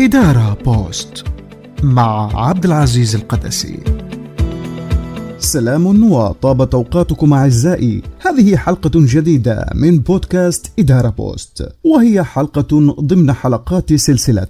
إدارة بوست مع عبد العزيز القدسي. سلام وطابت أوقاتكم أعزائي. هذه حلقة جديدة من بودكاست إدارة بوست وهي حلقة ضمن حلقات سلسلة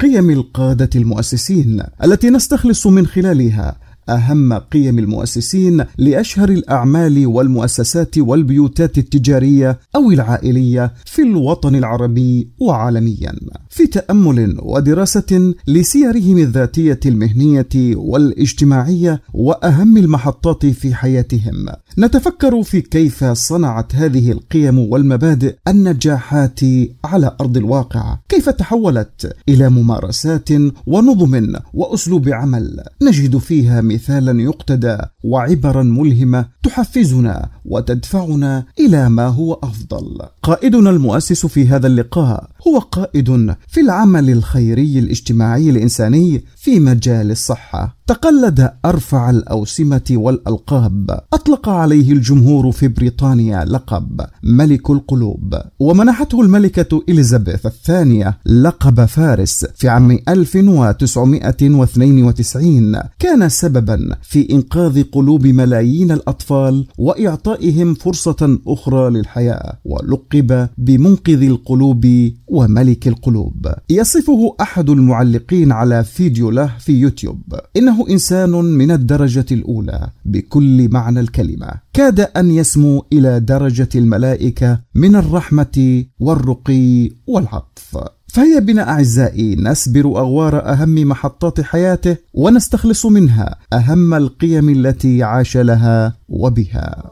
قيم القادة المؤسسين التي نستخلص من خلالها أهم قيم المؤسسين لأشهر الأعمال والمؤسسات والبيوتات التجارية أو العائلية في الوطن العربي وعالميا. في تأمل ودراسة لسيرهم الذاتية المهنية والاجتماعية وأهم المحطات في حياتهم. نتفكر في كيف صنعت هذه القيم والمبادئ النجاحات على أرض الواقع. كيف تحولت إلى ممارسات ونظم وأسلوب عمل نجد فيها مثالا يقتدى وعبرا ملهمة تحفزنا وتدفعنا إلى ما هو أفضل. قائدنا المؤسس في هذا اللقاء هو قائد في العمل الخيري الاجتماعي الإنساني في مجال الصحة. تقلد أرفع الأوسمة والألقاب. أطلق عليه الجمهور في بريطانيا لقب ملك القلوب. ومنحته الملكة إليزابيث الثانية لقب فارس في عام 1992 كان سببا في إنقاذ قلوب ملايين الأطفال وإعطائهم فرصة أخرى للحياة. ولقب بمنقذ القلوب وملك القلوب. يصفه أحد المعلقين على فيديو له في يوتيوب. إنه إنسان من الدرجة الأولى بكل معنى الكلمة. كاد أن يسمو إلى درجة الملائكة من الرحمة والرقي والعطف. فهيا بنا أعزائي نسبر أغوار أهم محطات حياته ونستخلص منها أهم القيم التي عاش لها وبها.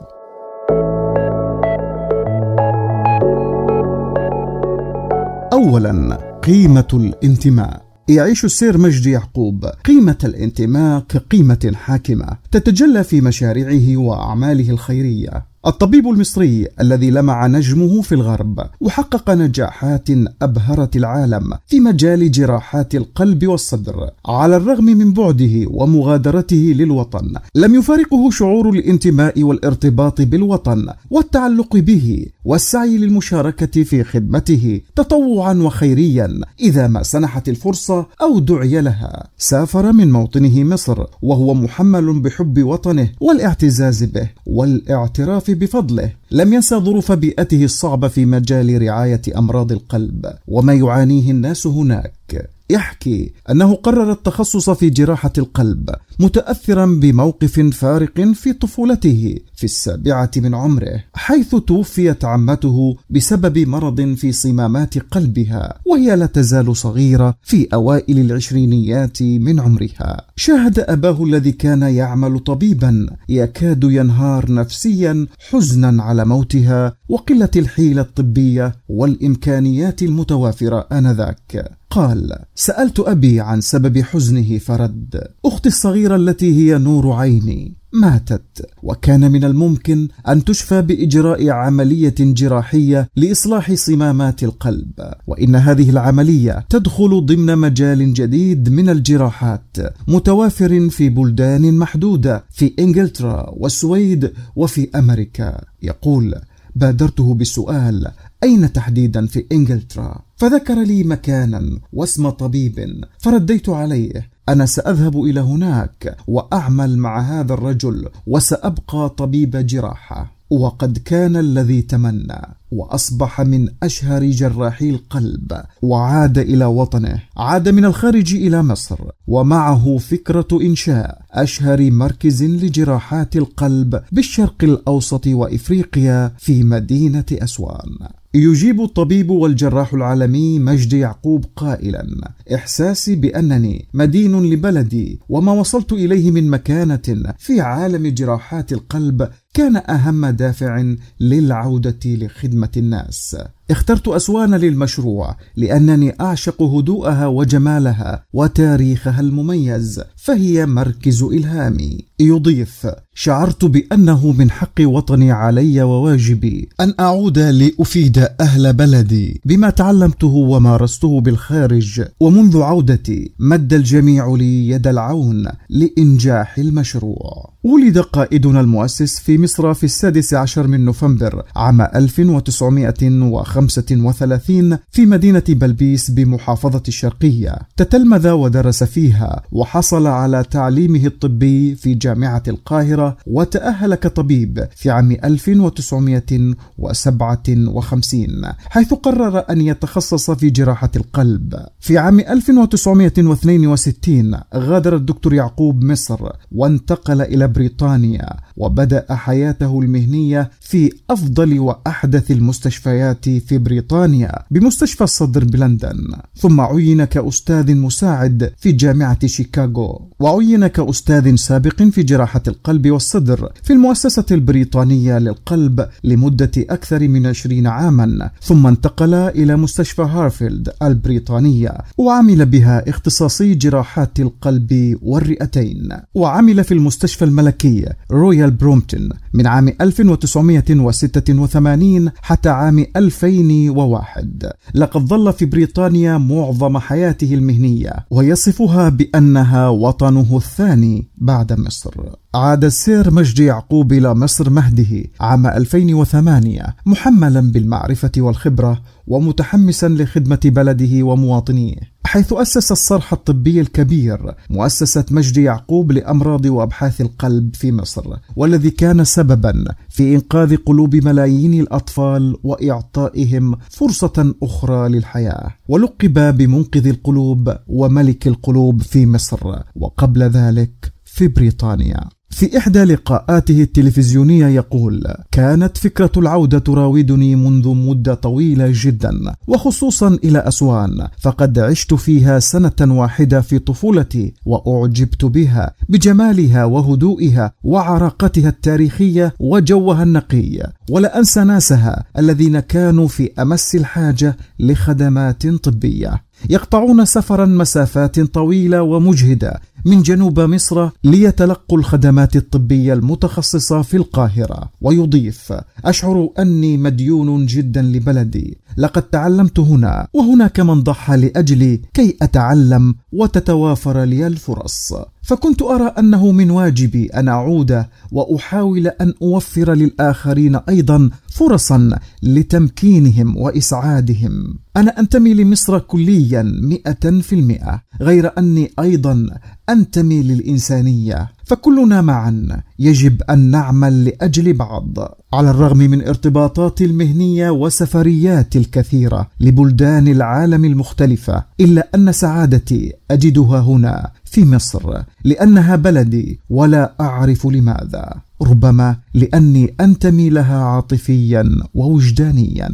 اولا قيمة الانتماء. يعيش السير مجدي يعقوب. قيمة الانتماء كقيمة حاكمة تتجلى في مشاريعه وأعماله الخيرية. الطبيب المصري الذي لمع نجمه في الغرب وحقق نجاحات أبهرت العالم في مجال جراحات القلب والصدر. على الرغم من بعده ومغادرته للوطن لم يفارقه شعور الانتماء والارتباط بالوطن والتعلق به والسعي للمشاركة في خدمته تطوعا وخيريا إذا ما سنحت الفرصة أو دعي لها. سافر من موطنه مصر وهو محمل بحب وطنه والاعتزاز به والإعتراف بفضله. لم ينسى ظروف بيئته الصعبة في مجال رعاية أمراض القلب وما يعانيه الناس هناك. يحكي أنه قرر التخصص في جراحة القلب. متاثرا بموقف فارق في طفولته في السابعة من عمره حيث توفيت عمته بسبب مرض في صمامات قلبها وهي لا تزال صغيرة في أوائل العشرينيات من عمرها. شاهد أباه الذي كان يعمل طبيبا يكاد ينهار نفسيا حزنا على موتها وقلة الحيلة الطبية والإمكانيات المتوافرة آنذاك. قال سألت أبي عن سبب حزنه فرد. أختي الصغيرة التي هي نور عيني ماتت وكان من الممكن أن تشفى بإجراء عملية جراحية لإصلاح صمامات القلب وإن هذه العملية تدخل ضمن مجال جديد من الجراحات متوافر في بلدان محدودة في إنجلترا والسويد وفي أمريكا. يقول بادرته بالسؤال أين تحديدا في إنجلترا؟ فذكر لي مكانا واسم طبيب فرديت عليه. أنا سأذهب إلى هناك وأعمل مع هذا الرجل وسأبقى طبيب جراحة. وقد كان الذي تمنى وأصبح من أشهر جراحي القلب وعاد إلى وطنه. عاد من الخارج إلى مصر ومعه فكرة إنشاء أشهر مركز لجراحات القلب بالشرق الأوسط وإفريقيا في مدينة أسوان. يجيب الطبيب والجراح العالمي مجدي يعقوب قائلا إحساسي بأنني مدين لبلدي وما وصلت إليه من مكانة في عالم جراحات القلب كان أهم دافع للعودة لخدمة الناس. اخترت اسوان للمشروع لأنني أعشق هدوءها وجمالها وتاريخها المميز فهي مركز إلهامي. يضيف شعرت بأنه من حق وطني علي وواجبي أن أعود لأفيد أهل بلدي بما تعلمته ومارسته بالخارج. ومنذ عودتي مد الجميع لي يد العون لإنجاح المشروع. ولد قائدنا المؤسس في مصر في السادس عشر من نوفمبر عام 1905 35 في مدينة بلبيس بمحافظة الشرقية. تتلمذ ودرس فيها وحصل على تعليمه الطبي في جامعة القاهرة وتأهل كطبيب في عام 1957 حيث قرر أن يتخصص في جراحة القلب. في عام 1962 غادر الدكتور يعقوب مصر وانتقل إلى بريطانيا وبدأ حياته المهنية في أفضل وأحدث المستشفيات في بريطانيا بمستشفى الصدر بلندن. ثم عين كأستاذ مساعد في جامعة شيكاغو وعين كأستاذ سابق في جراحة القلب والصدر في المؤسسة البريطانية للقلب لمدة أكثر من عشرين عاما. ثم انتقل إلى مستشفى هارفيلد البريطانية وعمل بها اختصاصي جراحات القلب والرئتين. وعمل في المستشفى الملكي رويال برومتون من عام 1986 حتى عام 2001 لقد ظل في بريطانيا معظم حياته المهنية ويصفها بأنها وطنه الثاني بعد مصر. عاد السير مجدي يعقوب إلى مصر مهده عام 2008 محملا بالمعرفة والخبرة ومتحمسا لخدمة بلده ومواطنيه حيث أسس الصرح الطبي الكبير مؤسسة مجدي يعقوب لأمراض وأبحاث القلب في مصر والذي كان سببا في إنقاذ قلوب ملايين الأطفال وإعطائهم فرصة أخرى للحياة. ولقب بمنقذ القلوب وملك القلوب في مصر وقبل ذلك في بريطانيا. في إحدى لقاءاته التلفزيونية يقول: كانت فكرة العودة تراودني منذ مدة طويلة جدا، وخصوصا إلى أسوان، فقد عشت فيها سنة واحدة في طفولتي، وأعجبت بها بجمالها وهدوئها وعراقتها التاريخية وجوها النقي، ولا أنسى ناسها الذين كانوا في أمس الحاجة لخدمات طبية. يقطعون سفرا مسافات طويلة ومجهدة من جنوب مصر ليتلقوا الخدمات الطبية المتخصصة في القاهرة. ويضيف أشعر أني مديون جدا لبلدي. لقد تعلمت هنا وهناك من ضحى لأجلي كي أتعلم وتتوافر لي الفرص. فكنت أرى أنه من واجبي أن أعود وأحاول أن أوفر للآخرين أيضا فرصا لتمكينهم وإسعادهم. أنا أنتمي لمصر كليا مئة في المئة غير أني أيضا أنتمي للإنسانية فكلنا معا. يجب أن نعمل لأجل بعض. على الرغم من ارتباطاتي المهنية وسفرياتي الكثيرة لبلدان العالم المختلفة إلا أن سعادتي أجدها هنا في مصر لأنها بلدي ولا أعرف لماذا. ربما لأني أنتمي لها عاطفيا ووجدانيا.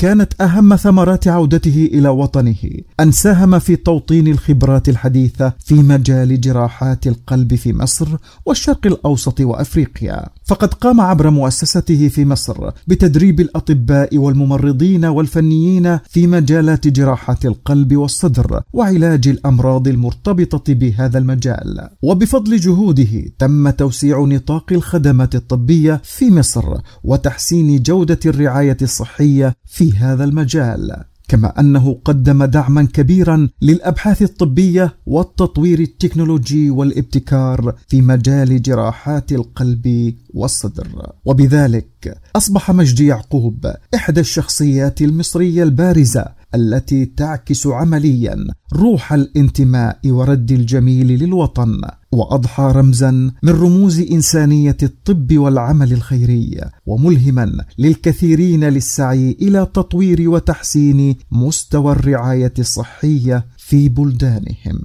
كانت أهم ثمرات عودته إلى وطنه. أن ساهم في توطين الخبرات الحديثة في مجال جراحات القلب في مصر والشرق الأوسط وأفريقيا. فقد قام عبر مؤسسته في مصر بتدريب الأطباء والممرضين والفنيين في مجالات جراحات القلب والصدر وعلاج الأمراض المرتبطة بهذا المجال. وبفضل جهوده تم توسيع نطاق الخدمات الطبية في مصر وتحسين جودة الرعاية الصحية في هذا المجال كما أنه قدم دعما كبيرا للأبحاث الطبية والتطوير التكنولوجي والابتكار في مجال جراحات القلب والصدر. وبذلك أصبح مجدي يعقوب إحدى الشخصيات المصرية البارزة التي تعكس عمليا روح الانتماء ورد الجميل للوطن. وأضحى رمزا من رموز إنسانية الطب والعمل الخيري وملهما للكثيرين للسعي إلى تطوير وتحسين مستوى الرعاية الصحية في بلدانهم.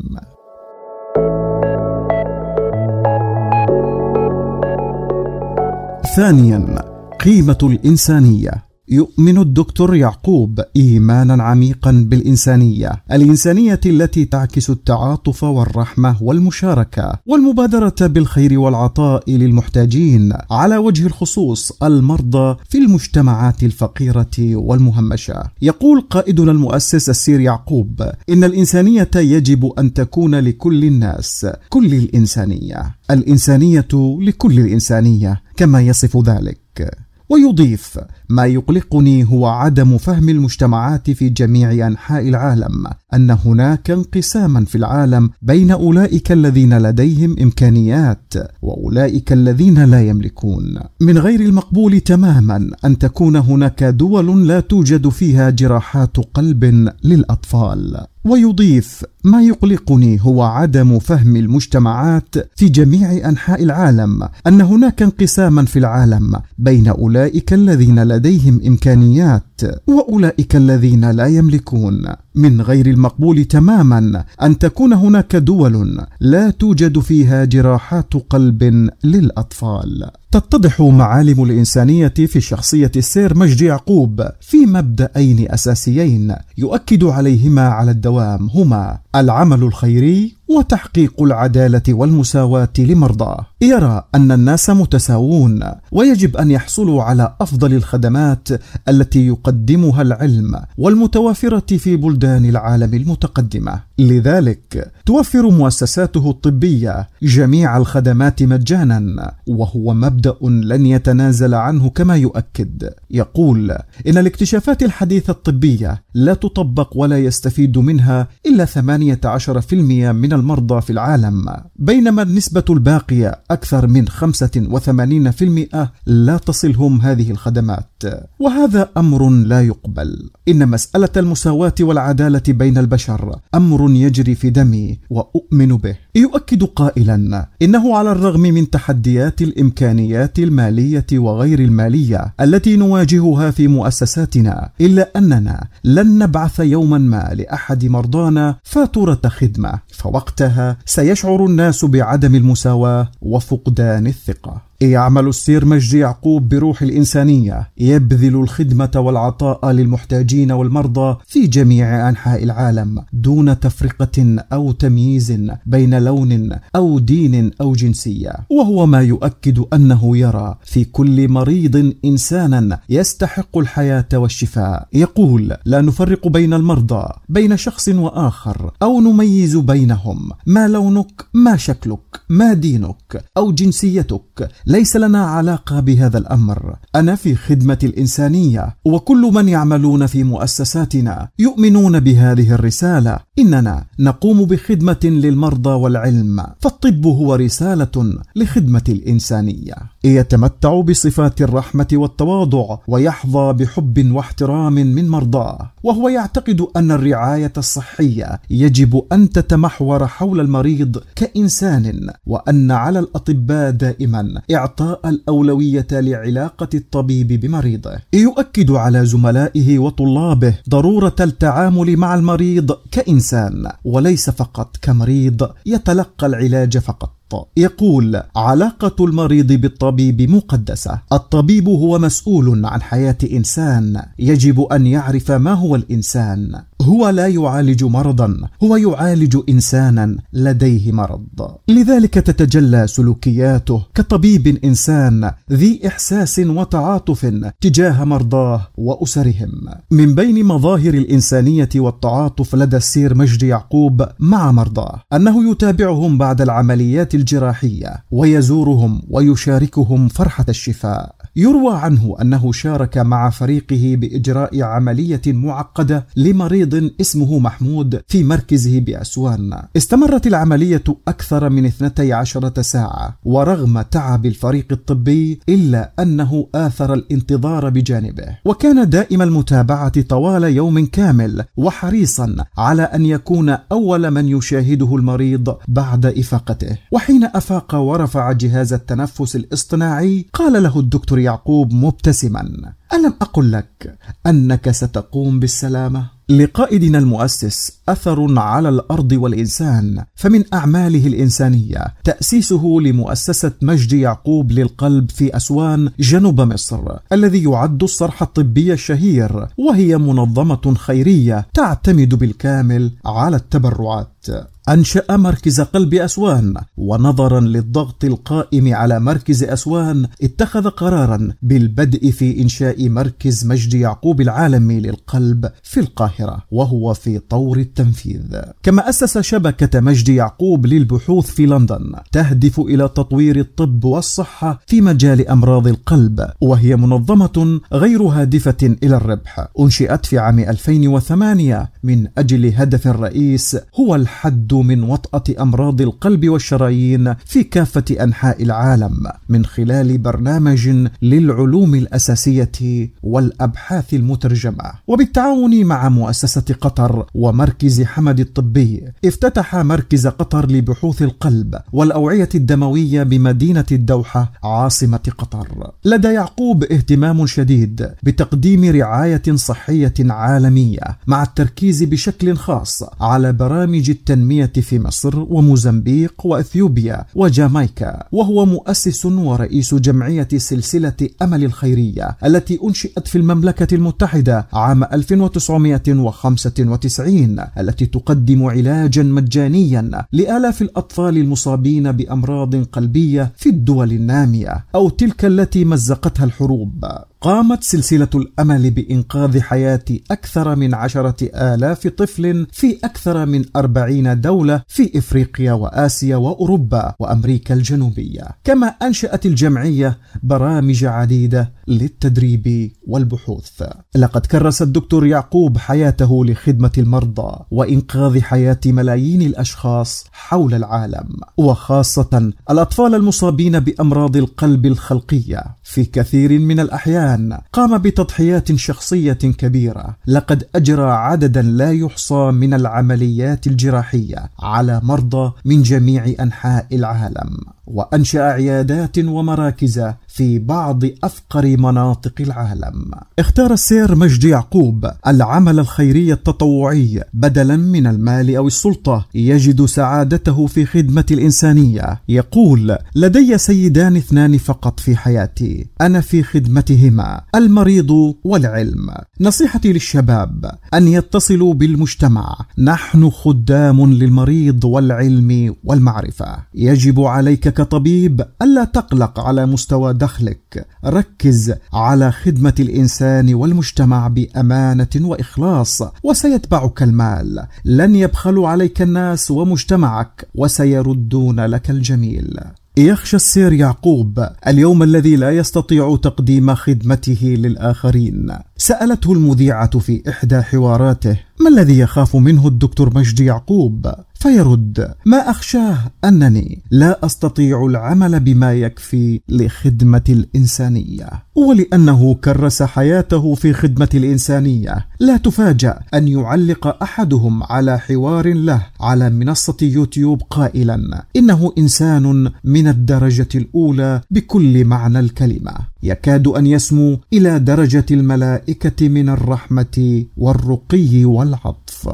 ثانيا قيمة الإنسانية. يؤمن الدكتور يعقوب إيمانا عميقا بالإنسانية الإنسانية التي تعكس التعاطف والرحمة والمشاركة والمبادرة بالخير والعطاء للمحتاجين على وجه الخصوص المرضى في المجتمعات الفقيرة والمهمشة. يقول قائدنا المؤسس السير يعقوب إن الإنسانية يجب أن تكون لكل الناس كل الإنسانية. الإنسانية لكل الإنسانية كما يصف ذلك. ويضيف ما يقلقني هو عدم فهم المجتمعات في جميع أنحاء العالم. أن هناك انقساما في العالم بين أولئك الذين لديهم إمكانيات وأولئك الذين لا يملكون. من غير المقبول تماما أن تكون هناك دول لا توجد فيها جراحات قلب للأطفال. ويضيف ما يقلقني هو عدم فهم المجتمعات في جميع أنحاء العالم أن هناك انقساما في العالم بين أولئك الذين لديهم إمكانيات وأولئك الذين لا يملكون. من غير المقبول تماما أن تكون هناك دول لا توجد فيها جراحات قلب للأطفال. تتضح معالم الإنسانية في شخصية السير مجدي يعقوب في مبدأين أساسيين يؤكد عليهما على الدوام هما العمل الخيري وتحقيق العدالة والمساواة لمرضاه. يرى أن الناس متساوون ويجب أن يحصلوا على أفضل الخدمات التي يقدمها العلم والمتوافرة في بلدان العالم المتقدمة. لذلك توفر مؤسساته الطبية جميع الخدمات مجانا وهو مبدأ لن يتنازل عنه كما يؤكد. يقول إن الاكتشافات الحديثة الطبية لا تطبق ولا يستفيد منها إلا 18% من المرضى في العالم بينما النسبة الباقية أكثر من 85% لا تصلهم هذه الخدمات. وهذا أمر لا يقبل. إن مسألة المساواة والعدالة بين البشر أمر يجري في دمي وأؤمن به. يؤكد قائلا إنه على الرغم من تحديات الإمكانيات المالية وغير المالية التي نواجهها في مؤسساتنا إلا أننا لن نبعث يوما ما لأحد مرضانا فاتورة خدمة فوقتها سيشعر الناس بعدم المساواة وفقدان الثقة. يعمل السير مجدي يعقوب بروح الإنسانية يبذل الخدمة والعطاء للمحتاجين والمرضى في جميع أنحاء العالم دون تفرقة أو تمييز بين لون أو دين أو جنسية. وهو ما يؤكد أنه يرى في كل مريض إنسانا يستحق الحياة والشفاء. يقول لا نفرق بين المرضى بين شخص وآخر أو نميز بينهم ما لونك ما شكلك ما دينك أو جنسيتك ليس لنا علاقة بهذا الأمر. أنا في خدمة الإنسانية وكل من يعملون في مؤسساتنا يؤمنون بهذه الرسالة. إننا نقوم بخدمة للمرضى والعلم فالطب هو رسالة لخدمة الإنسانية. يتمتع بصفات الرحمة والتواضع ويحظى بحب واحترام من مرضاه وهو يعتقد أن الرعاية الصحية يجب أن تتمحور حول المريض كإنسان وأن على الأطباء دائما. إعطاء الأولوية لعلاقة الطبيب بمريضه. يؤكد على زملائه وطلابه ضرورة التعامل مع المريض كإنسان وليس فقط كمريض يتلقى العلاج فقط. يقول علاقة المريض بالطبيب مقدسة. الطبيب هو مسؤول عن حياة إنسان. يجب أن يعرف ما هو الإنسان. هو لا يعالج مرضا. هو يعالج انسانا لديه مرض. لذلك تتجلى سلوكياته كطبيب إنسان ذي إحساس وتعاطف تجاه مرضاه وأسرهم. من بين مظاهر الإنسانية والتعاطف لدى السير مجدي يعقوب مع مرضاه أنه يتابعهم بعد العمليات الجراحية ويزورهم ويشاركهم فرحة الشفاء. يروى عنه أنه شارك مع فريقه بإجراء عملية معقدة لمريض اسمه محمود في مركزه بأسوان. استمرت العملية أكثر من 12 ساعة ورغم تعب الفريق الطبي إلا أنه آثر الانتظار بجانبه. وكان دائم المتابعة طوال يوم كامل وحريصا على أن يكون أول من يشاهده المريض بعد إفاقته. وحين أفاق ورفع جهاز التنفس الاصطناعي قال له الدكتور يعقوب مبتسما ألم أقل لك أنك ستقوم بالسلامة؟ لقائدنا المؤسس أثر على الأرض والإنسان فمن أعماله الإنسانية تأسيسه لمؤسسة مجد يعقوب للقلب في أسوان جنوب مصر الذي يعد الصرح الطبي الشهير وهي منظمة خيرية تعتمد بالكامل على التبرعات. أنشأ مركز قلب أسوان ونظرا للضغط القائم على مركز أسوان اتخذ قرارا بالبدء في إنشاء مركز مجد يعقوب العالمي للقلب في القاهرة وهو في طور التنفيذ. كما أسس شبكة مجد يعقوب للبحوث في لندن تهدف إلى تطوير الطب والصحة في مجال أمراض القلب وهي منظمة غير هادفة إلى الربح. أنشئت في عام 2008 من أجل هدف رئيس هو الحد من وطأة أمراض القلب والشرايين في كافة أنحاء العالم من خلال برنامج للعلوم الأساسية والأبحاث المترجمة. وبالتعاون مع مؤسسة قطر ومركز حمد الطبي افتتح مركز قطر لبحوث القلب والأوعية الدموية بمدينة الدوحة عاصمة قطر. لدى يعقوب اهتمام شديد بتقديم رعاية صحية عالمية مع التركيز بشكل خاص على برامج التنمية في مصر وموزمبيق وإثيوبيا وجامايكا وهو مؤسس ورئيس جمعية سلسلة أمل الخيرية التي أنشئت في المملكة المتحدة عام 1995 التي تقدم علاجا مجانيا لآلاف الأطفال المصابين بأمراض قلبية في الدول النامية أو تلك التي مزقتها الحروب. قامت سلسلة الأمل بإنقاذ حياة أكثر من عشرة آلاف طفل في أكثر من أربعين دولة في إفريقيا وآسيا وأوروبا وأمريكا الجنوبية. كما أنشأت الجمعية برامج عديدة للتدريب والبحوث. لقد كرس الدكتور يعقوب حياته لخدمة المرضى وإنقاذ حياة ملايين الأشخاص حول العالم وخاصة الأطفال المصابين بأمراض القلب الخلقية في كثير من الأحيان. الآن قام بتضحيات شخصية كبيرة. لقد أجرى عددا لا يحصى من العمليات الجراحية على مرضى من جميع أنحاء العالم. وأنشأ عيادات ومراكز في بعض أفقر مناطق العالم. اختار السير مجد يعقوب العمل الخيري التطوعي بدلا من المال أو السلطة. يجد سعادته في خدمة الإنسانية. يقول لدي سيدان اثنان فقط في حياتي. أنا في خدمتهما المريض والعلم. نصيحتي للشباب أن يتصلوا بالمجتمع. نحن خدام للمريض والعلم والمعرفة. يجب عليك كطبيب ألا تقلق على مستوى دخلك. ركز على خدمة الإنسان والمجتمع بأمانة وإخلاص وسيتبعك المال. لن يبخلوا عليك الناس ومجتمعك وسيردون لك الجميل. يخشى السير يعقوب اليوم الذي لا يستطيع تقديم خدمته للآخرين. سألته المذيعة في إحدى حواراته ما الذي يخاف منه الدكتور مجدي يعقوب؟ فيرد ما أخشاه أنني لا أستطيع العمل بما يكفي لخدمه الإنسانية ولأنه كرس حياته في خدمه الإنسانية. لا تفاجأ أن يعلق أحدهم على حوار له على منصة يوتيوب قائلا إنه إنسان من الدرجة الأولى بكل معنى الكلمة. يكاد أن يسمو إلى درجة الملائكة من الرحمة والرقي والعطف.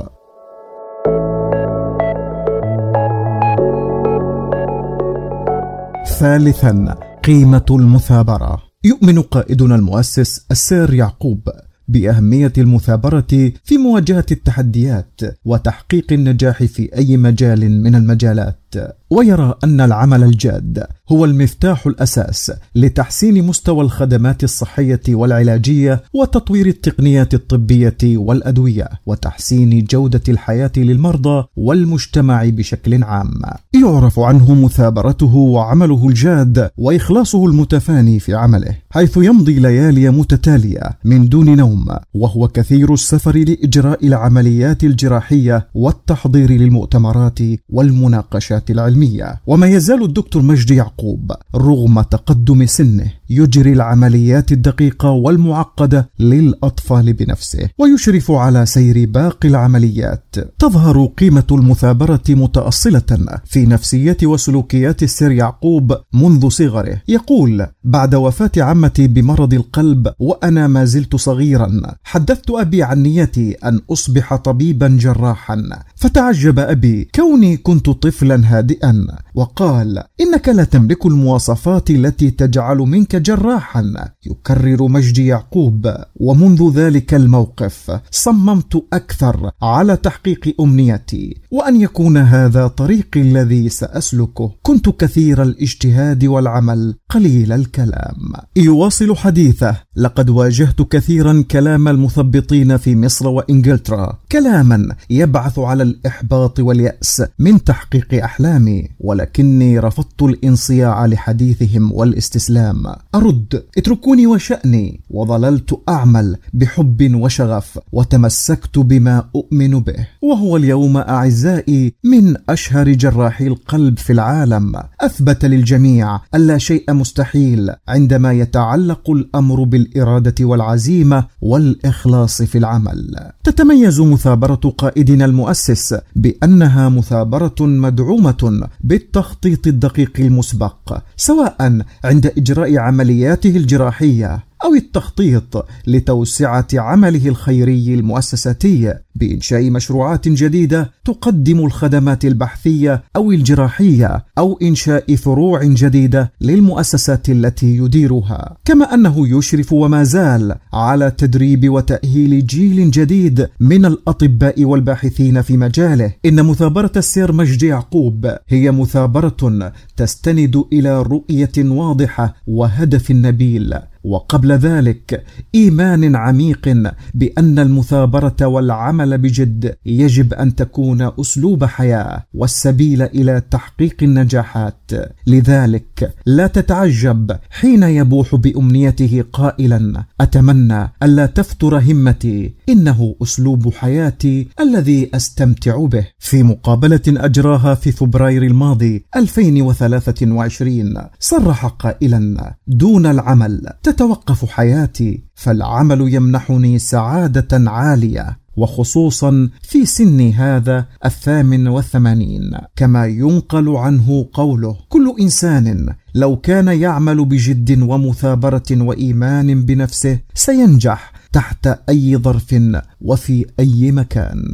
ثالثا قيمة المثابرة. يؤمن قائدنا المؤسس السير يعقوب بأهمية المثابرة في مواجهة التحديات وتحقيق النجاح في أي مجال من المجالات. ويرى أن العمل الجاد هو المفتاح الأساس لتحسين مستوى الخدمات الصحية والعلاجية وتطوير التقنيات الطبية والأدوية وتحسين جودة الحياة للمرضى والمجتمع بشكل عام. يعرف عنه مثابرته وعمله الجاد وإخلاصه المتفاني في عمله حيث يمضي ليالي متتالية من دون نوم وهو كثير السفر لإجراء العمليات الجراحية والتحضير للمؤتمرات والمناقشات العلمية. وما يزال الدكتور مجدي يعقوب رغم تقدم سنه يجري العمليات الدقيقة والمعقدة للأطفال بنفسه ويشرف على سير باقي العمليات. تظهر قيمة المثابرة متأصلة في نفسية وسلوكيات السير يعقوب منذ صغره. يقول بعد وفاة عمتي بمرض القلب وأنا ما زلت صغيرا حدثت أبي عن نيتي أن أصبح طبيبا جراحا فتعجب أبي كوني كنت طفلا هادئا. وقال إنك لا تملك المواصفات التي تجعل منك جراحا. يكرر مجدي يعقوب ومنذ ذلك الموقف صممت أكثر على تحقيق أمنيتي. وأن يكون هذا طريقي الذي سأسلكه. كنت كثير الاجتهاد والعمل قليل الكلام. يواصل حديثه لقد واجهت كثيرا كلام المثبطين في مصر وإنجلترا. كلاما يبعث على الإحباط واليأس من تحقيق أحلامي. ولكني رفضت الانصياع لحديثهم والاستسلام. أرد اتركوني وشأني. وظللت أعمل بحب وشغف وتمسكت بما أؤمن به. وهو اليوم أعزائي من أشهر جراحي القلب في العالم. أثبت للجميع أن لا شيء مستحيل عندما يتعلق الأمر بالإرادة والعزيمة والإخلاص في العمل. تتميز مثابرة قائدنا المؤسس بأنها مثابرة مدعومة بالتخطيط الدقيق المسبق سواء عند إجراء عملياته الجراحية. أو التخطيط لتوسعة عمله الخيري المؤسساتي بإنشاء مشروعات جديدة تقدم الخدمات البحثية أو الجراحية أو إنشاء فروع جديدة للمؤسسات التي يديرها، كما أنه يشرف وما زال على تدريب وتأهيل جيل جديد من الأطباء والباحثين في مجاله. إن مثابرة السير مجدي يعقوب هي مثابرة تستند إلى رؤية واضحة وهدف نبيل وقبل ذلك إيمان عميق بأن المثابرة والعمل بجد يجب أن تكون أسلوب حياة والسبيل إلى تحقيق النجاحات. لذلك لا تتعجب حين يبوح بأمنيته قائلا أتمنى ألا تفتر همتي إنه أسلوب حياتي الذي أستمتع به. في مقابلة أجراها في فبراير الماضي 2023 صرح قائلا دون العمل تتوقف حياتي فالعمل يمنحني سعادة عالية وخصوصا في سن هذا الثامن والثمانين كما ينقل عنه قوله كل إنسان لو كان يعمل بجد ومثابرة وإيمان بنفسه سينجح تحت أي ظرف وفي أي مكان.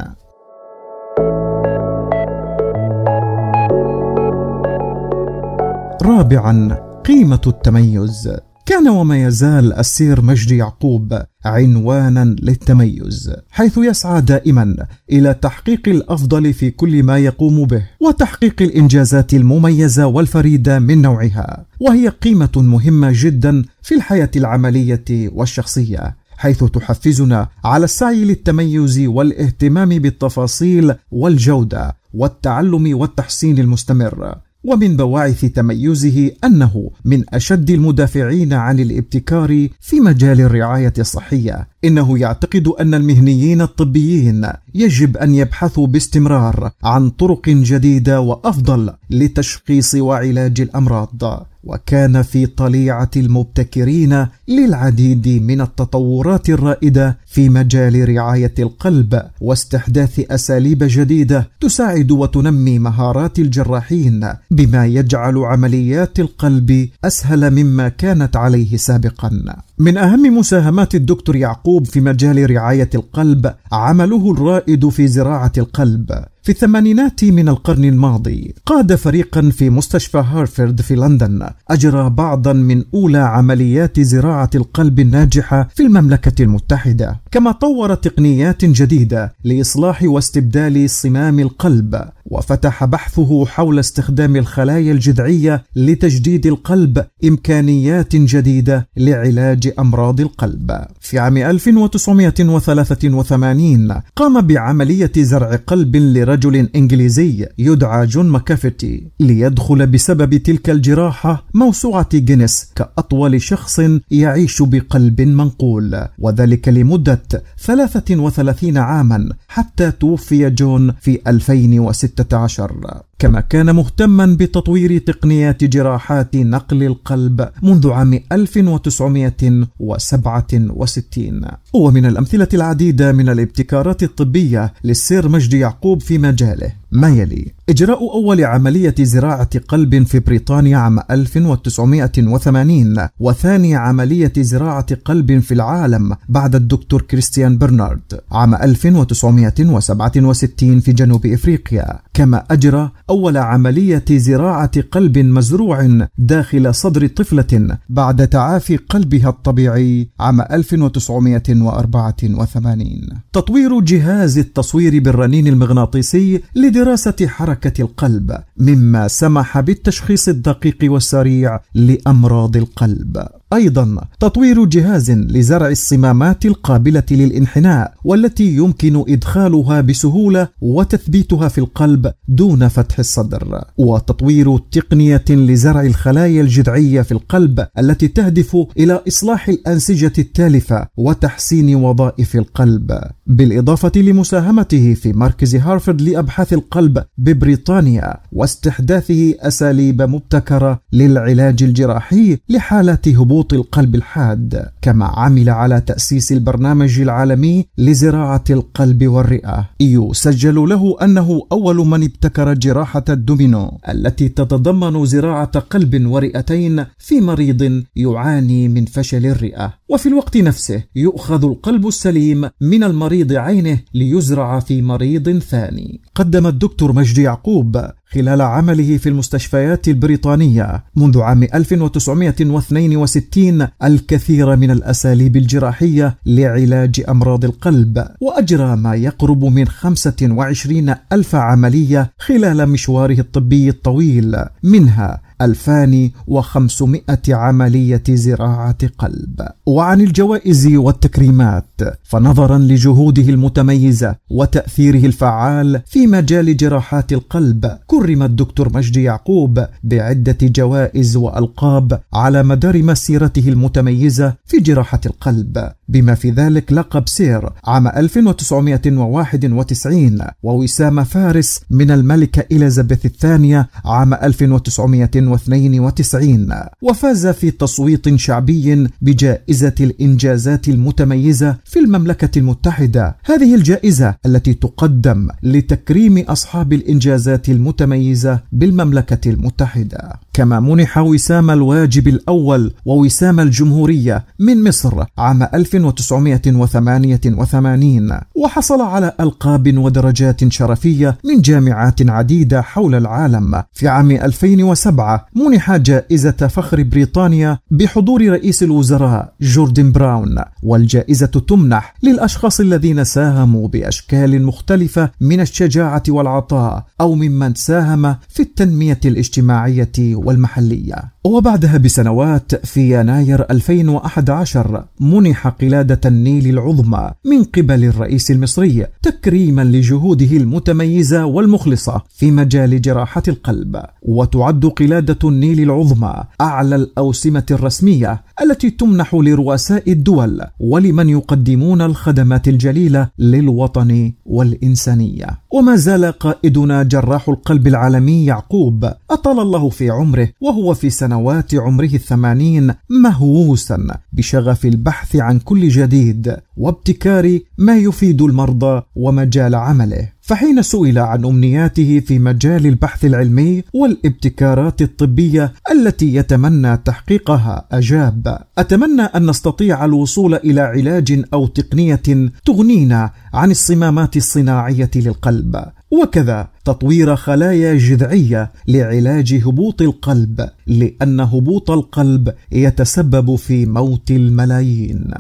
رابعا قيمة التميز. كان وما يزال السير مجدي يعقوب عنوانا للتميز حيث يسعى دائما إلى تحقيق الأفضل في كل ما يقوم به وتحقيق الإنجازات المميزة والفريدة من نوعها وهي قيمة مهمة جدا في الحياة العملية والشخصية حيث تحفزنا على السعي للتميز والاهتمام بالتفاصيل والجودة والتعلم والتحسين المستمر. ومن بواعث تميزه أنه من أشد المدافعين عن الابتكار في مجال الرعاية الصحية. إنه يعتقد أن المهنيين الطبيين يجب أن يبحثوا باستمرار عن طرق جديدة وأفضل لتشخيص وعلاج الأمراض. وكان في طليعة المبتكرين للعديد من التطورات الرائدة في مجال رعاية القلب واستحداث أساليب جديدة تساعد وتنمي مهارات الجراحين بما يجعل عمليات القلب أسهل مما كانت عليه سابقا. من أهم مساهمات الدكتور يعقوب في مجال رعاية القلب عمله الرائد في زراعة القلب. في الثمانينات من القرن الماضي قاد فريقا في مستشفى هارفرد في لندن أجرى بعضا من أولى عمليات زراعة القلب الناجحة في المملكة المتحدة. كما طور تقنيات جديدة لإصلاح واستبدال صمام القلب وفتح بحثه حول استخدام الخلايا الجذعية لتجديد القلب إمكانيات جديدة لعلاج أمراض القلب. في عام 1983 قام بعملية زرع قلب لرجل رجل إنجليزي يدعى جون ماكافيتي ليدخل بسبب تلك الجراحة موسوعة جينيس كأطول شخص يعيش بقلب منقول وذلك لمدة 33 عاما حتى توفي جون في 2016 كما كان مهتما بتطوير تقنيات جراحات نقل القلب منذ عام 1967 ومن الأمثلة العديدة من الابتكارات الطبية للسير مجدي يعقوب في مجاله. ما يلي؟ إجراء أول عملية زراعة قلب في بريطانيا عام 1980 وثاني عملية زراعة قلب في العالم بعد الدكتور كريستيان برنارد عام 1967 في جنوب إفريقيا. كما أجرى أول عملية زراعة قلب مزروع داخل صدر طفلة بعد تعافي قلبها الطبيعي عام 1984 تطوير جهاز التصوير بالرنين المغناطيسي لدراسة حركة القلب مما سمح بالتشخيص الدقيق والسريع لأمراض القلب. أيضا تطوير جهاز لزرع الصمامات القابلة للانحناء والتي يمكن إدخالها بسهولة وتثبيتها في القلب دون فتح الصدر وتطوير تقنية لزرع الخلايا الجذعية في القلب التي تهدف إلى إصلاح الأنسجة التالفة وتحسين وظائف القلب. بالإضافة لمساهمته في مركز هارفرد لأبحاث القلب ببريطانيا واستحداثه أساليب مبتكرة للعلاج الجراحي لحالات هبوط هبوط القلب الحاد كما عمل على تأسيس البرنامج العالمي لزراعة القلب والرئة. يسجل له أنه أول من ابتكر جراحة الدومينو التي تتضمن زراعة قلب ورئتين في مريض يعاني من فشل الرئة. وفي الوقت نفسه يؤخذ القلب السليم من المريض عينه ليزرع في مريض ثاني. قدم الدكتور مجدي يعقوب خلال عمله في المستشفيات البريطانية منذ عام 1962 الكثير من الأساليب الجراحية لعلاج أمراض القلب وأجرى ما يقرب من 25 ألف عملية خلال مشواره الطبي الطويل منها 2500 عملية زراعة قلب. وعن الجوائز والتكريمات فنظرا لجهوده المتميزة وتأثيره الفعال في مجال جراحات القلب كرم الدكتور مجدي يعقوب بعدة جوائز وألقاب على مدار مسيرته المتميزة في جراحة القلب. بما في ذلك لقب سير عام 1991 ووسام فارس من الملكة إليزابيث الثانية عام 1992 وفاز في تصويت شعبي بجائزة الإنجازات المتميزة في المملكة المتحدة. هذه الجائزة التي تقدم لتكريم أصحاب الإنجازات المتميزة بالمملكة المتحدة. كما منح وسام الواجب الأول ووسام الجمهورية من مصر عام 1988 وحصل على ألقاب ودرجات شرفية من جامعات عديدة حول العالم. في عام 2007 منح جائزة فخر بريطانيا بحضور رئيس الوزراء جوردن براون والجائزة تمنح للأشخاص الذين ساهموا بأشكال مختلفة من الشجاعة والعطاء أو ممن ساهم في التنمية الاجتماعية والمحلية. وبعدها بسنوات في يناير 2011 منح قلادة النيل العظمى من قبل الرئيس المصري تكريما لجهوده المتميزة والمخلصة في مجال جراحة القلب. وتعد قلادة النيل العظمى أعلى الأوسمة الرسمية التي تمنح لرؤساء الدول ولمن يقدمون الخدمات الجليلة للوطن والإنسانية. وما زال قائدنا جراح القلب العالمي يعقوب أطال الله في عمره وهو في سنوات عمره الثمانين مهووسا بشغف البحث عن كل جديد وابتكار ما يفيد المرضى ومجال عمله. فحين سئل عن أمنياته في مجال البحث العلمي والابتكارات الطبية التي يتمنى تحقيقها أجاب أتمنى أن نستطيع الوصول إلى علاج أو تقنية تغنينا عن الصمامات الصناعية للقلب. وكذا تطوير خلايا جذعية لعلاج هبوط القلب لأن هبوط القلب يتسبب في موت الملايين.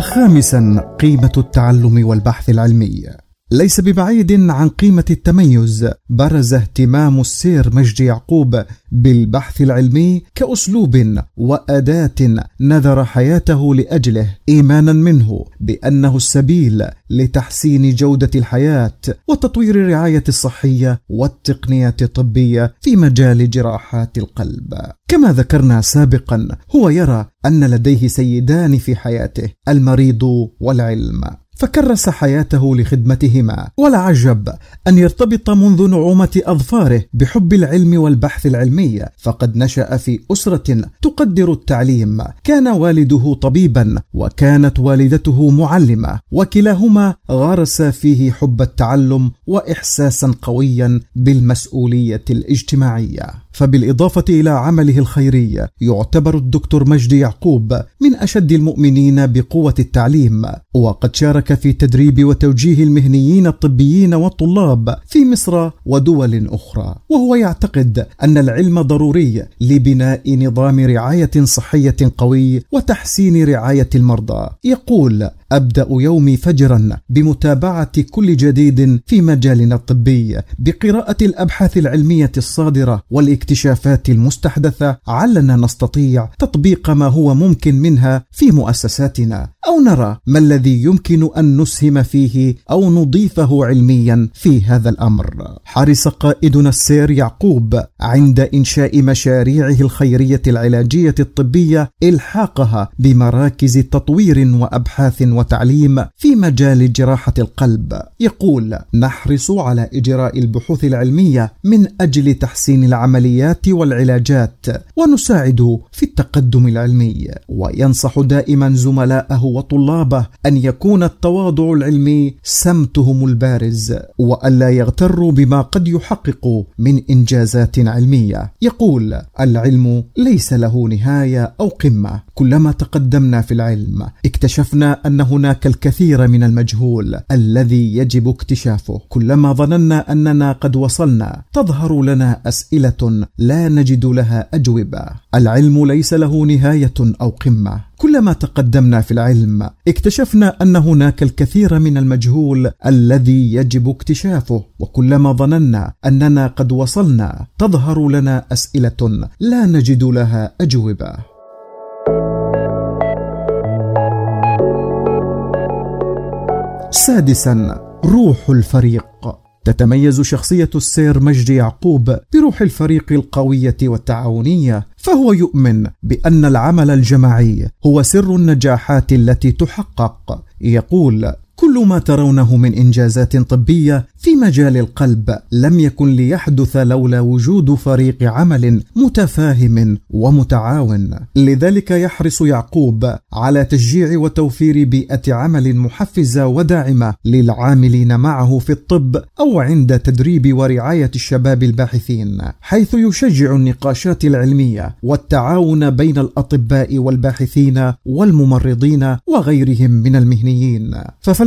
خامسا قيمة التعلم والبحث العلمي. ليس ببعيد عن قيمة التميز برز اهتمام السير مجدي يعقوب بالبحث العلمي كأسلوب وأداة نذر حياته لأجله إيمانا منه بأنه السبيل لتحسين جودة الحياة وتطوير الرعاية الصحية والتقنية الطبية في مجال جراحات القلب. كما ذكرنا سابقا هو يرى أن لديه سيدان في حياته المريض والعلم. فكرس حياته لخدمتهما. ولا عجب أن يرتبط منذ نعومة أظفاره بحب العلم والبحث العلمي. فقد نشأ في أسرة تقدر التعليم. كان والده طبيبا وكانت والدته معلمة. وكلاهما غرس فيه حب التعلم واحساسا قويا بالمسؤولية الاجتماعية. فبالإضافة إلى عمله الخيري يعتبر الدكتور مجدي يعقوب من أشد المؤمنين بقوة التعليم. وقد شارك في تدريب وتوجيه المهنيين الطبيين والطلاب في مصر ودول أخرى. وهو يعتقد أن العلم ضروري لبناء نظام رعاية صحية قوي وتحسين رعاية المرضى. يقول أبدأ يومي فجرا بمتابعة كل جديد في مجالنا الطبي بقراءة الأبحاث العلمية الصادرة والاكتشافات المستحدثة علنا نستطيع تطبيق ما هو ممكن منها في مؤسساتنا. أو نرى ما الذي يمكن أن نسهم فيه أو نضيفه علميا في هذا الأمر. حرص قائدنا السير يعقوب عند إنشاء مشاريعه الخيرية العلاجية الطبية إلحاقها بمراكز تطوير وأبحاث وتعليم في مجال جراحة القلب. يقول نحرص على إجراء البحوث العلمية من أجل تحسين العمليات والعلاجات ونساعد في التقدم العلمي. وينصح دائما زملائه وطلابه أن يكون التواضع العلمي سمتهم البارز وألا يغتروا بما قد يحقق من إنجازات علمية. يقول العلم ليس له نهاية أو قمة. كلما تقدمنا في العلم اكتشفنا أن هناك الكثير من المجهول الذي يجب اكتشافه. كلما ظننا أننا قد وصلنا تظهر لنا أسئلة لا نجد لها أجوبة. العلم ليس له نهاية أو قمة. كلما تقدمنا في العلم اكتشفنا أن هناك الكثير من المجهول الذي يجب اكتشافه وكلما ظننا أننا قد وصلنا تظهر لنا أسئلة لا نجد لها أجوبة. سادسا روح الفريق. تتميز شخصية السير مجدي يعقوب بروح الفريق القوية والتعاونية فهو يؤمن بأن العمل الجماعي هو سر النجاحات التي تحقق. يقول كل ما ترونه من إنجازات طبية في مجال القلب لم يكن ليحدث لولا وجود فريق عمل متفاهم ومتعاون. لذلك يحرص يعقوب على تشجيع وتوفير بيئة عمل محفزة وداعمة للعاملين معه في الطب أو عند تدريب ورعاية الشباب الباحثين حيث يشجع النقاشات العلمية والتعاون بين الأطباء والباحثين والممرضين وغيرهم من المهنيين.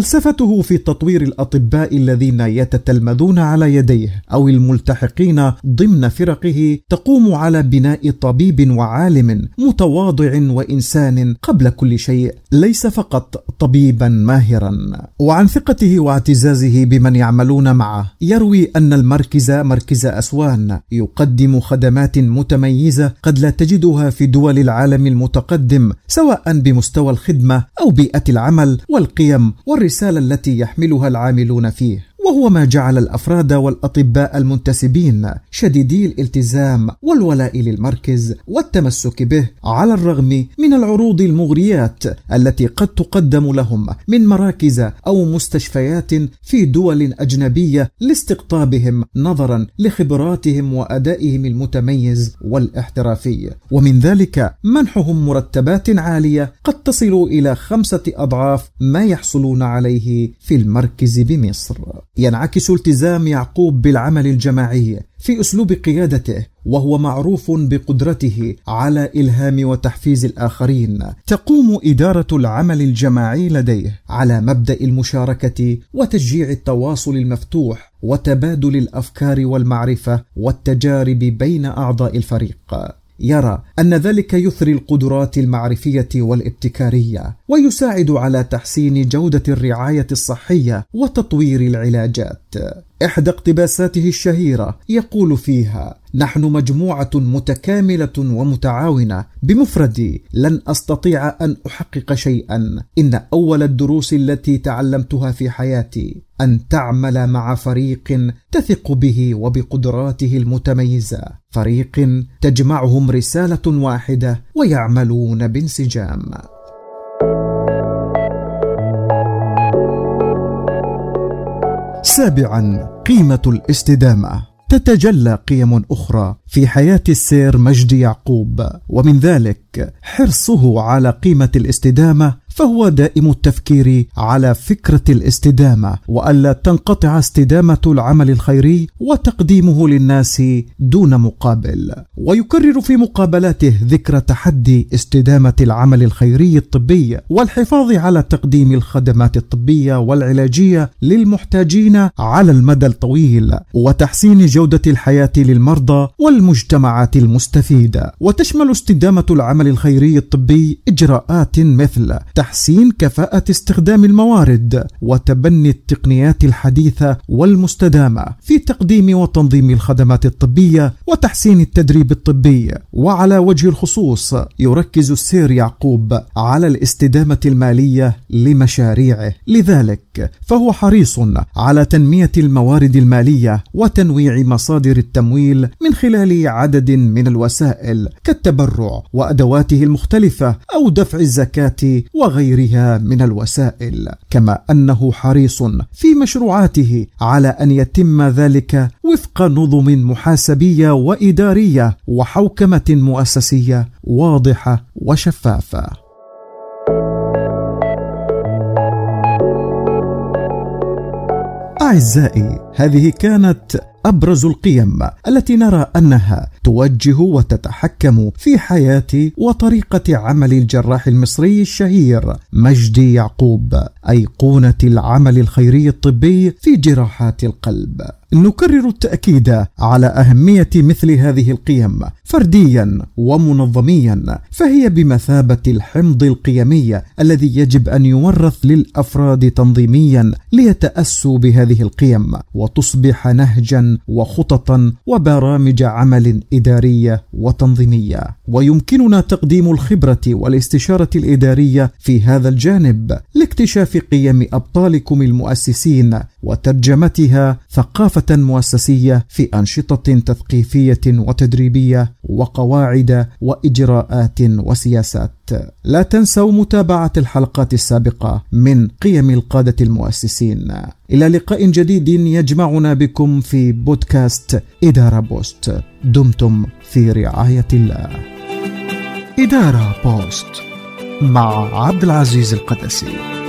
ففلسفته في تطوير الأطباء الذين يتتلمذون على يديه أو الملتحقين ضمن فرقه تقوم على بناء طبيب وعالم متواضع وإنسان قبل كل شيء ليس فقط طبيبا ماهرا. وعن ثقته واعتزازه بمن يعملون معه يروي أن المركز مركز أسوان يقدم خدمات متميزة قد لا تجدها في دول العالم المتقدم سواء بمستوى الخدمة أو بيئة العمل والقيم والرساله التي يحملها العاملون فيه. وهو ما جعل الأفراد والأطباء المنتسبين شديدي الالتزام والولاء للمركز والتمسك به على الرغم من العروض المغريات التي قد تقدم لهم من مراكز أو مستشفيات في دول أجنبية لاستقطابهم نظرا لخبراتهم وأدائهم المتميز والاحترافي. ومن ذلك منحهم مرتبات عالية قد تصل إلى خمسة أضعاف ما يحصلون عليه في المركز بمصر. ينعكس التزام يعقوب بالعمل الجماعي في أسلوب قيادته وهو معروف بقدرته على إلهام وتحفيز الآخرين. تقوم إدارة العمل الجماعي لديه على مبدأ المشاركة وتشجيع التواصل المفتوح وتبادل الأفكار والمعرفة والتجارب بين أعضاء الفريق. يرى أن ذلك يثري القدرات المعرفية والابتكارية ويساعد على تحسين جودة الرعاية الصحية وتطوير العلاجات. إحدى اقتباساته الشهيرة يقول فيها نحن مجموعة متكاملة ومتعاونة. بمفردي لن أستطيع أن أحقق شيئا. إن أول الدروس التي تعلمتها في حياتي أن تعمل مع فريق تثق به وبقدراته المتميزة. فريق تجمعهم رسالة واحدة ويعملون بانسجام. سابعا قيمة الاستدامة. تتجلى قيم أخرى. في حياة السير مجدي يعقوب ومن ذلك حرصه على قيمة الاستدامة فهو دائم التفكير على فكرة الاستدامة وألا تنقطع استدامة العمل الخيري وتقديمه للناس دون مقابل. ويكرر في مقابلاته ذكر تحدي استدامة العمل الخيري الطبي والحفاظ على تقديم الخدمات الطبية والعلاجية للمحتاجين على المدى الطويل وتحسين جودة الحياة للمرضى والمجتمعات المستفيدة وتشمل استدامة العمل الخيري الطبي إجراءات مثل تحسين كفاءة استخدام الموارد وتبني التقنيات الحديثة والمستدامة في تقديم وتنظيم الخدمات الطبية وتحسين التدريب الطبي. وعلى وجه الخصوص يركز السير يعقوب على الاستدامة المالية لمشاريعه. لذلك فهو حريص على تنمية الموارد المالية وتنويع مصادر التمويل من خلال عدد من الوسائل كالتبرع وأدواته المختلفة أو دفع الزكاة وغيرها من الوسائل كما أنه حريص في مشروعاته على أن يتم ذلك وفق نظم محاسبية وإدارية وحوكمة مؤسسية واضحة وشفافة. أعزائي هذه كانت أبرز القيم التي نرى أنها توجه وتتحكم في حياة وطريقة عمل الجراح المصري الشهير مجدي يعقوب أيقونة العمل الخيري الطبي في جراحات القلب. نكرر التأكيد على أهمية مثل هذه القيم فرديا ومنظميا فهي بمثابة الحمض القيمي الذي يجب أن يورث للأفراد تنظيميا ليتأسوا بهذه القيم وتصبح نهجا وخططا وبرامج عمل إدارية وتنظيمية. ويمكننا تقديم الخبرة والاستشارة الإدارية في هذا الجانب لاكتشاف قيم أبطالكم المؤسسين وترجمتها ثقافة مؤسسية في أنشطة تثقيفية وتدريبية وقواعد وإجراءات وسياسات. لا تنسوا متابعة الحلقات السابقة من قيم القادة المؤسسين. إلى لقاء جديد يجمعنا بكم في بودكاست إدارة بوست. دمتم في رعاية الله. إدارة بوست مع عبد العزيز القدسي.